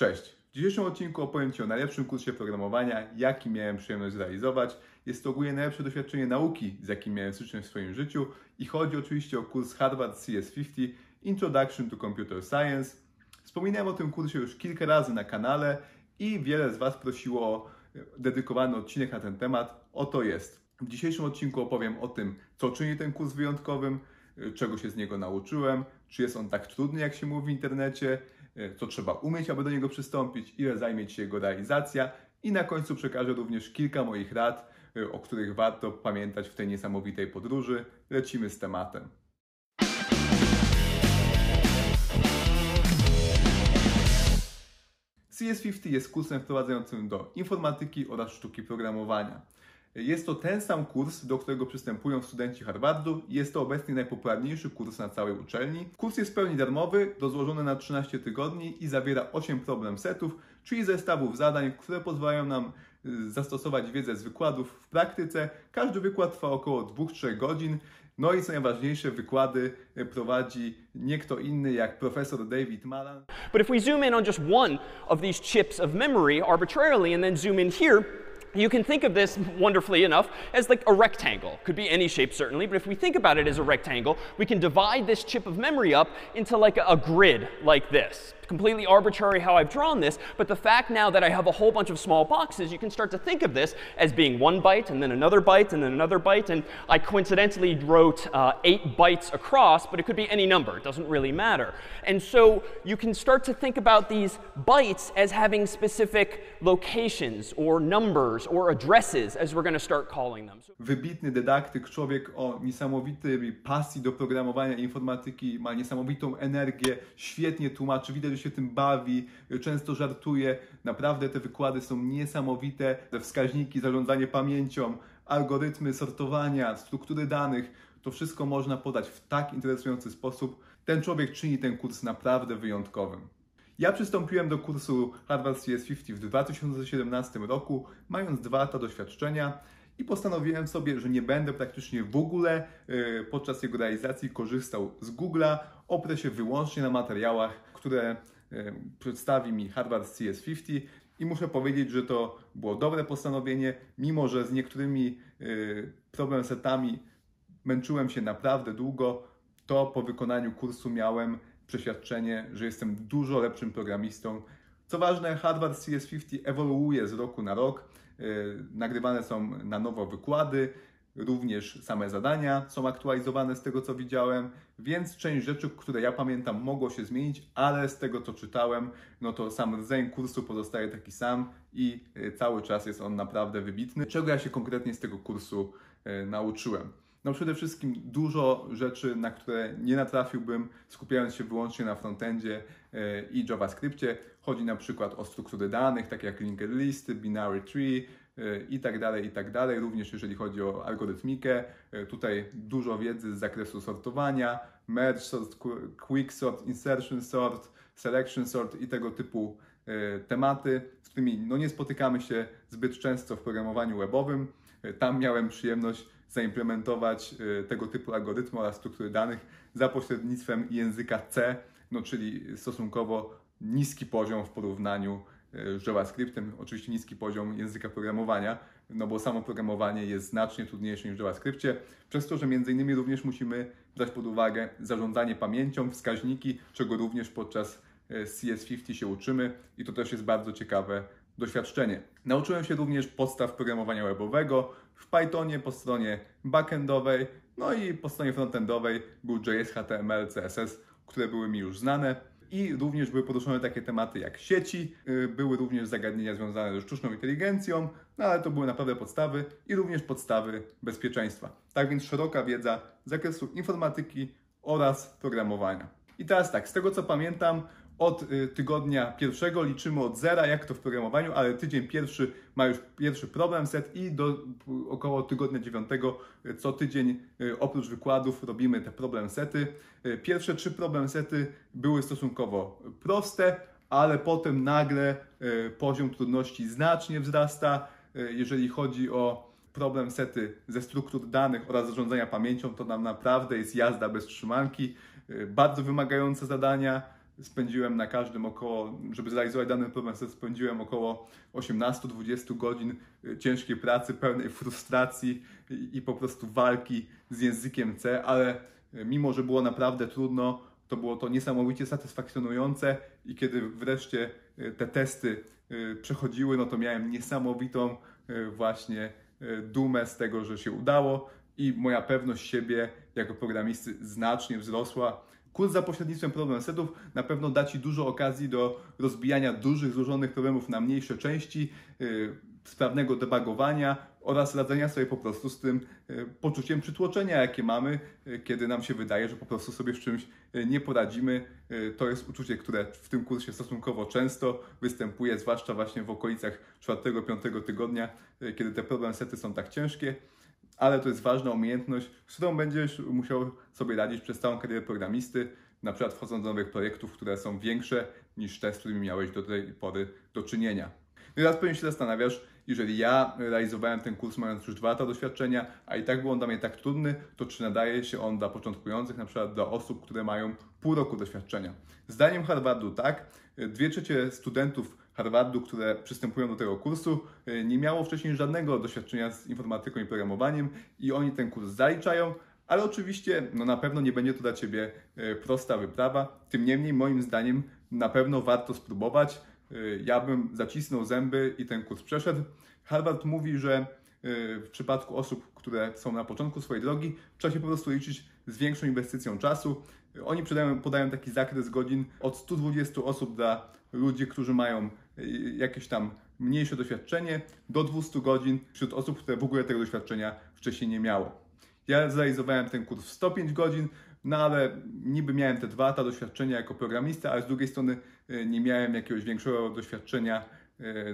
Cześć! W dzisiejszym odcinku opowiem Ci o najlepszym kursie programowania, jaki miałem przyjemność zrealizować. Jest to ogólnie najlepsze doświadczenie nauki, z jakim miałem styczność w swoim życiu i chodzi oczywiście o kurs Harvard CS50 Introduction to Computer Science. Wspominałem o tym kursie już kilka razy na kanale i wiele z Was prosiło o dedykowany odcinek na ten temat. Oto jest. W dzisiejszym odcinku opowiem o tym, co czyni ten kurs wyjątkowym, czego się z niego nauczyłem, czy jest on tak trudny, jak się mówi w internecie, co trzeba umieć, aby do niego przystąpić, ile zajmie się jego realizacja i na końcu przekażę również kilka moich rad, o których warto pamiętać w tej niesamowitej podróży. Lecimy z tematem. CS50 jest kursem wprowadzającym do informatyki oraz sztuki programowania. Jest to ten sam kurs, do którego przystępują studenci Harvardu jest to obecnie najpopularniejszy kurs na całej uczelni. Kurs jest w pełni darmowy, rozłożony na 13 tygodni i zawiera 8 problem setów, czyli zestawów zadań, które pozwalają nam y, zastosować wiedzę z wykładów w praktyce. Każdy wykład trwa około 2-3 godzin. No i co najważniejsze, wykłady y, prowadzi nie kto inny jak profesor David Malan. But if we zoom in on just one of these chips of memory arbitrarily and then zoom in here, you can think of this, wonderfully enough, as like a rectangle. Could be any shape, certainly, but if we think about it as a rectangle, we can divide this chip of memory up into like a, grid like this. Completely arbitrary how I've drawn this, but the fact now that I have a whole bunch of small boxes, you can start to think of this as being one byte, and then another byte, and then another byte, and I coincidentally wrote uh, eight bytes across, but it could be any number. It doesn't really matter. And so you can start to think about these bytes as having specific locations or numbers or addresses, as we're going to start calling them. Wybitny dydaktyk, człowiek o niesamowitej pasji do programowania informatyki, ma niesamowitą energię, świetnie tłumaczy, widać, się tym bawi, często żartuje. Naprawdę te wykłady są niesamowite. Te wskaźniki, zarządzanie pamięcią, algorytmy sortowania, struktury danych, to wszystko można podać w tak interesujący sposób. Ten człowiek czyni ten kurs naprawdę wyjątkowym. Ja przystąpiłem do kursu Harvard CS50 w 2017 roku, mając dwa lata doświadczenia i postanowiłem sobie, że nie będę praktycznie w ogóle y, podczas jego realizacji korzystał z Google'a, oprę się wyłącznie na materiałach, które y, przedstawi mi Harvard CS50 i muszę powiedzieć, że to było dobre postanowienie, mimo że z niektórymi y, problem setami męczyłem się naprawdę długo, to po wykonaniu kursu miałem przeświadczenie, że jestem dużo lepszym programistą. Co ważne, Harvard CS50 ewoluuje z roku na rok. Yy, Nagrywane są na nowo wykłady, również same zadania są aktualizowane z tego co widziałem, więc część rzeczy, które ja pamiętam, mogło się zmienić, ale z tego co czytałem, no to sam rdzeń kursu pozostaje taki sam i yy, cały czas jest on naprawdę wybitny. Czego ja się konkretnie z tego kursu yy, nauczyłem? No przede wszystkim dużo rzeczy, na które nie natrafiłbym, skupiając się wyłącznie na frontendzie i JavaScriptie. Chodzi na przykład o struktury danych, takie jak linked listy, binary tree e, i tak dalej, i tak dalej. Również jeżeli chodzi o algorytmikę, e, tutaj dużo wiedzy z zakresu sortowania, merge sort, quick sort, insertion sort, selection sort i tego typu tematy, z którymi no nie spotykamy się zbyt często w programowaniu webowym. Tam miałem przyjemność zaimplementować tego typu algorytmy oraz struktury danych za pośrednictwem języka C, no czyli stosunkowo niski poziom w porównaniu y, z JavaScriptem, oczywiście niski poziom języka programowania, no bo samo programowanie jest znacznie trudniejsze niż w JavaScriptie, przez to, że między innymi również musimy brać pod uwagę zarządzanie pamięcią, wskaźniki, czego również podczas y, CS50 się uczymy i to też jest bardzo ciekawe doświadczenie. Nauczyłem się również podstaw programowania webowego w Pythonie po stronie backendowej, no i po stronie frontendowej był JS, HTML, CSS, które były mi już znane. I również były poruszone takie tematy jak sieci, y, były również zagadnienia związane ze sztuczną inteligencją, no ale to były naprawdę podstawy i również podstawy bezpieczeństwa. Tak więc szeroka wiedza z zakresu informatyki oraz programowania. I teraz tak, z tego co pamiętam, od y, tygodnia pierwszego liczymy od zera, jak to w programowaniu, ale tydzień pierwszy ma już pierwszy problem set i do około tygodnia dziewiątego y, co tydzień y, oprócz wykładów robimy te problem sety. Pierwsze trzy problem sety były stosunkowo proste, ale potem nagle poziom trudności znacznie wzrasta. Jeżeli chodzi o problem sety ze struktur danych oraz zarządzania pamięcią, to nam naprawdę jest jazda bez trzymanki. Bardzo wymagające zadania spędziłem na każdym około, żeby zrealizować dany problem, spędziłem około 18-20 godzin y, ciężkiej pracy, pełnej frustracji i, i po prostu walki z językiem C, ale y, mimo, że było naprawdę trudno, to było to niesamowicie satysfakcjonujące i kiedy wreszcie y, te testy przechodziły, no to miałem niesamowitą właśnie dumę z tego, że się udało i moja pewność siebie jako programisty znacznie wzrosła. Kurs za pośrednictwem problem setów na pewno da Ci dużo okazji do rozbijania dużych, złożonych problemów na mniejsze części, yy, sprawnego debugowania oraz radzenia sobie po prostu z tym yy, poczuciem przytłoczenia, jakie mamy, yy, kiedy nam się wydaje, że po prostu sobie z czymś yy, nie poradzimy. Yy, to jest uczucie, które w tym kursie stosunkowo często występuje, zwłaszcza właśnie w okolicach 4-5 tygodnia, yy, kiedy te problem sety są tak ciężkie ale to jest ważna umiejętność, z którą będziesz musiał sobie radzić przez całą karierę programisty, na przykład wchodząc do nowych projektów, które są większe niż te, z którymi miałeś do tej pory do czynienia. No i teraz pewnie się zastanawiasz, jeżeli ja realizowałem ten kurs mając już dwa lata doświadczenia, a i tak był on dla mnie tak trudny, to czy nadaje się on dla początkujących, na przykład dla osób, które mają pół roku doświadczenia? Zdaniem Harvardu tak, dwie trzecie studentów Harvardu, które przystępują do tego kursu, y, nie miało wcześniej żadnego doświadczenia z informatyką i programowaniem i oni ten kurs zaliczają, ale oczywiście no na pewno nie będzie to dla Ciebie y, prosta wyprawa. Tym niemniej moim zdaniem na pewno warto spróbować. Y, ja bym zacisnął zęby i ten kurs przeszedł. Harvard mówi, że w przypadku osób, które są na początku swojej drogi, trzeba się po prostu liczyć z większą inwestycją czasu. Oni podają, podają taki zakres godzin od 120 osób dla ludzi, którzy mają y, jakieś tam mniejsze doświadczenie, do 200 godzin wśród osób, które w ogóle tego doświadczenia wcześniej nie miało. Ja zrealizowałem ten kurs w 105 godzin, no ale niby miałem te dwa lata doświadczenia jako programista, ale z drugiej strony y, nie miałem jakiegoś większego doświadczenia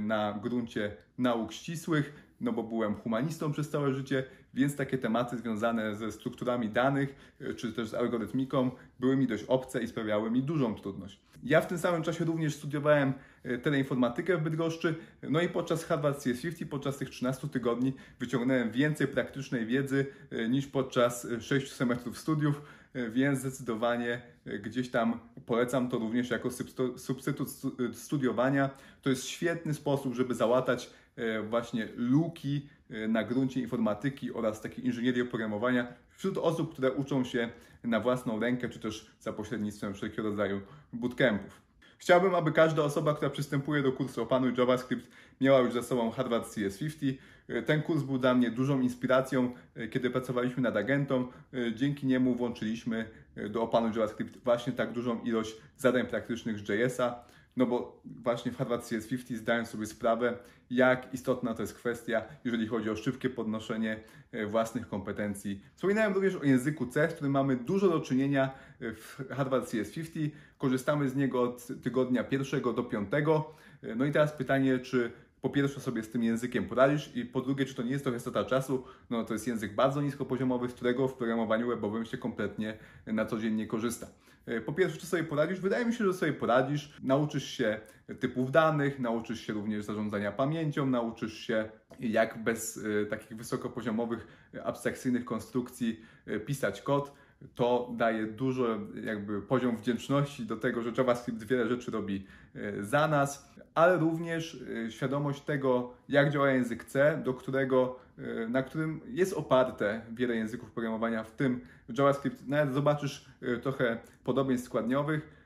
na gruncie nauk ścisłych no bo byłem humanistą przez całe życie, więc takie tematy związane ze strukturami danych e, czy też z algorytmiką były mi dość obce i sprawiały mi dużą trudność. Ja w tym samym czasie również studiowałem e, teleinformatykę w Bydgoszczy, no i podczas Harvard CS50, podczas tych 13 tygodni wyciągnąłem więcej praktycznej wiedzy e, niż podczas 6 semestrów studiów, więc zdecydowanie gdzieś tam polecam to również jako substytut studiowania. To jest świetny sposób, żeby załatać E, właśnie luki e, na gruncie informatyki oraz takiej inżynierii oprogramowania wśród osób, które uczą się na własną rękę, czy też za pośrednictwem wszelkiego rodzaju bootcampów. Chciałbym, aby każda osoba, która przystępuje do kursu Opanuj JavaScript, miała już za sobą Harvard CS50. E, ten kurs był dla mnie dużą inspiracją, kiedy pracowaliśmy nad agentą. Dzięki niemu włączyliśmy do Opanuj JavaScript właśnie tak dużą ilość zadań praktycznych z JS-a. No bo właśnie w Harvard CS50 zdają sobie sprawę, jak istotna to jest kwestia, jeżeli chodzi o szybkie podnoszenie e, własnych kompetencji. Wspominałem również o języku C, z którym mamy dużo do czynienia e, w Harvard CS50. Korzystamy z niego od tygodnia pierwszego do piątego. E, no i teraz pytanie, czy po pierwsze sobie z tym językiem poradzisz i po drugie, czy to nie jest trochę strata czasu, no to jest język bardzo niskopoziomowy, z którego w programowaniu webowym się kompletnie na co dzień nie korzysta. E, po pierwsze, czy sobie poradzisz? Wydaje mi się, że sobie poradzisz. Nauczysz się typów danych, nauczysz się również zarządzania pamięcią, nauczysz się jak bez e, takich wysokopoziomowych, abstrakcyjnych konstrukcji e, pisać kod to daje dużo jakby poziom wdzięczności do tego, że JavaScript wiele rzeczy robi e, za nas, ale również e, świadomość tego, jak działa język C, do którego, e, na którym jest oparte wiele języków programowania, w tym JavaScript. Nawet zobaczysz trochę podobieństw składniowych,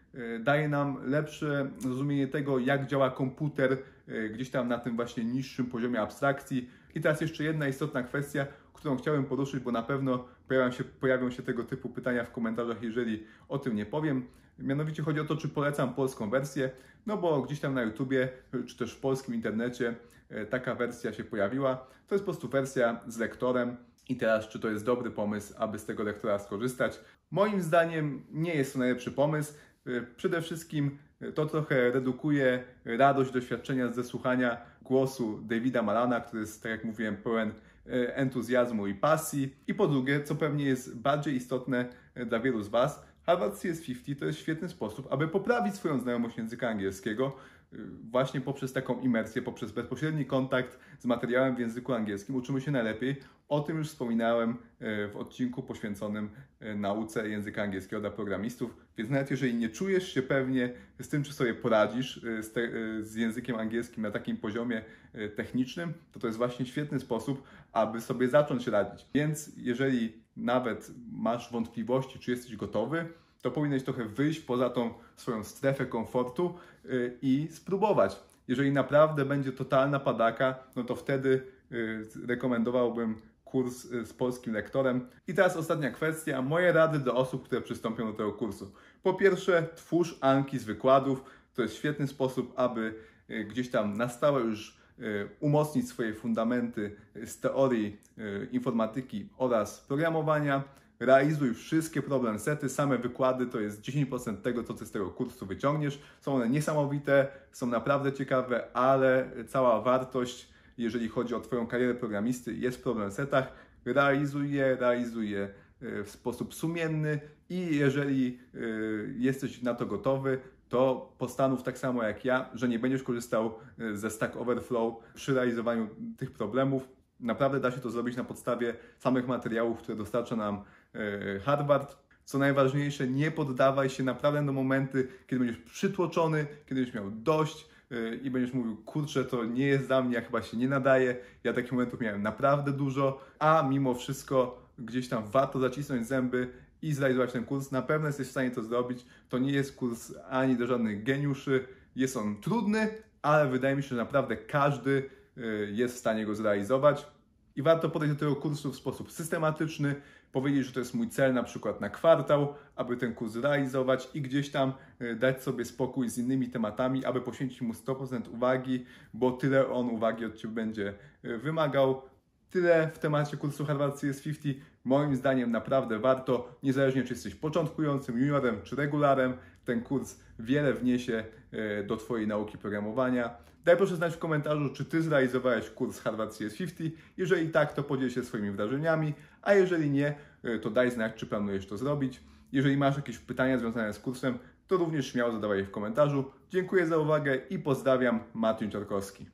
daje nam lepsze zrozumienie tego, jak działa komputer gdzieś tam na tym właśnie niższym poziomie abstrakcji. I teraz jeszcze jedna istotna kwestia, którą chciałem poruszyć, bo na pewno pojawią się, pojawią się tego typu pytania w komentarzach, jeżeli o tym nie powiem. Mianowicie chodzi o to, czy polecam polską wersję, no bo gdzieś tam na YouTubie, czy też w polskim internecie e, taka wersja się pojawiła. To jest po prostu wersja z lektorem i teraz, czy to jest dobry pomysł, aby z tego lektora skorzystać? Moim zdaniem nie jest to najlepszy pomysł. E, przede wszystkim e, to trochę redukuje radość doświadczenia ze słuchania głosu Davida Malana, który jest, tak jak mówiłem, pełen entuzjazmu i pasji. I po drugie, co pewnie jest bardziej istotne e, dla wielu z Was, Harvard CS50 to jest świetny sposób, aby poprawić swoją znajomość języka angielskiego, właśnie poprzez taką imersję, poprzez bezpośredni kontakt z materiałem w języku angielskim uczymy się najlepiej. O tym już wspominałem e, w odcinku poświęconym e, nauce języka angielskiego dla programistów, więc nawet jeżeli nie czujesz się pewnie z tym, czy sobie poradzisz e, z, te, z językiem angielskim na takim poziomie technicznym, to to jest właśnie świetny sposób, aby sobie zacząć radzić. Więc jeżeli nawet masz wątpliwości, czy jesteś gotowy, to powinieneś trochę wyjść poza tą swoją strefę komfortu y, i spróbować. Jeżeli naprawdę będzie totalna padaka, no to wtedy y, rekomendowałbym kurs y, z polskim lektorem. I teraz ostatnia kwestia, moje rady do osób, które przystąpią do tego kursu. Po pierwsze, twórz anki z wykładów. To jest świetny sposób, aby gdzieś tam na stałe już umocnić swoje fundamenty z teorii informatyki oraz programowania realizuj wszystkie problem sety, same wykłady to jest 10% tego, co ty z tego kursu wyciągniesz. Są one niesamowite, są naprawdę ciekawe, ale cała wartość, jeżeli chodzi o Twoją karierę programisty, jest w problem setach. Realizuj je, realizuj je e, w sposób sumienny i jeżeli e, jesteś na to gotowy, to postanów tak samo jak ja, że nie będziesz korzystał e, ze Stack Overflow przy realizowaniu tych problemów. Naprawdę da się to zrobić na podstawie samych materiałów, które dostarcza nam E, Harvard. Co najważniejsze, nie poddawaj się naprawdę do momenty, kiedy będziesz przytłoczony, kiedy będziesz miał dość e, i będziesz mówił, kurczę, to nie jest dla mnie, ja chyba się nie nadaje. Ja takich momentów miałem naprawdę dużo, a mimo wszystko gdzieś tam warto zacisnąć zęby i zrealizować ten kurs. Na pewno jesteś w stanie to zrobić. To nie jest kurs ani do żadnych geniuszy. Jest on trudny, ale wydaje mi się, że naprawdę każdy jest w stanie go zrealizować. I warto podejść do tego kursu w sposób systematyczny, powiedzieć, że to jest mój cel na przykład na kwartał, aby ten kurs realizować i gdzieś tam e, dać sobie spokój z innymi tematami, aby poświęcić mu 100% uwagi, bo tyle on uwagi od Ciebie będzie e, wymagał. Tyle w temacie kursu Harvard CS50. Moim zdaniem naprawdę warto, niezależnie czy jesteś początkującym, juniorem czy regularem, ten kurs wiele wniesie e, do Twojej nauki programowania. Daj proszę znać w komentarzu, czy Ty zrealizowałeś kurs Harvard CS50. Jeżeli tak, to podziel się swoimi wrażeniami, a jeżeli nie, e, to daj znać, czy planujesz to zrobić. Jeżeli masz jakieś pytania związane z kursem, to również śmiało zadawaj je w komentarzu. Dziękuję za uwagę i pozdrawiam, Martin Czarkowski.